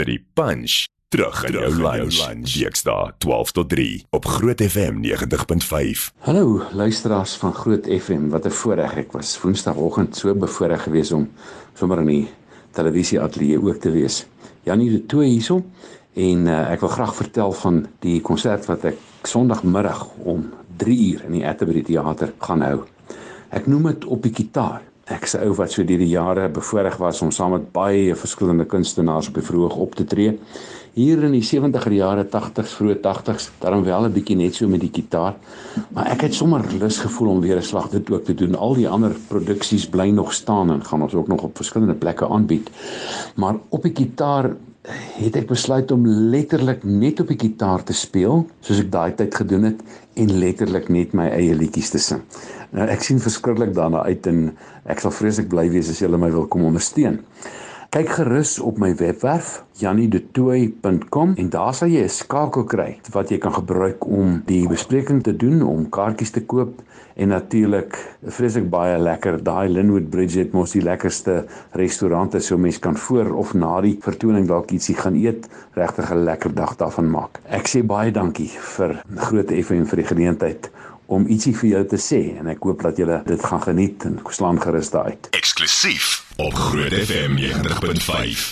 die punch terug in jou lunch. Dinsdae 12 tot 3 op Groot FM 90.5. Hallo luisteraars van Groot FM. Wat 'n voorreg ek was Woensdagoggend so bevoorreg geweest om sommer in die televisie ateljee ook te wees. Janie de Tooy hierso en uh, ek wil graag vertel van die konsert wat ek Sondagmiddag om 3 uur in die Atterbury Theater gaan hou. Ek noem dit op die gitaar. Ek se ou wat so deur die jare bevoorreg was om saam met baie verskillende kunstenaars op die verhoog op te tree. Hier in die 70er jare, 80s, vroeë 80s, daarom wel 'n bietjie net so met die gitaar. Maar ek het sommer lus gevoel om weer 'n slag dit ook te doen. Al die ander produksies bly nog staan en gaan ons ook nog op verskillende plekke aanbied. Maar op die gitaar het ek besluit om letterlik net op die gitaar te speel, soos ek daai tyd gedoen het en letterlik net my eie liedjies te sing. Nou ek sien verskriklik daarna uit en ek sal vreeslik bly wees as julle my wil kom ondersteun. Kyk gerus op my webwerf janiedetoy.com en daar sal jy 'n skakel kry wat jy kan gebruik om die bespreking te doen, om kaartjies te koop en natuurlik vreeslik baie lekker. Daai Linwood Bridge het mos die lekkerste restaurante so mense kan voor of na die vertoning dalk ietsie gaan eet, regtig 'n lekker dag daarvan maak. Ek sê baie dankie vir Groot FM vir die geleentheid om ietsie vir jou te sê en ek hoop dat julle dit gaan geniet en slaan gerus daai uit. Eksklusief op Groot FM 90.5.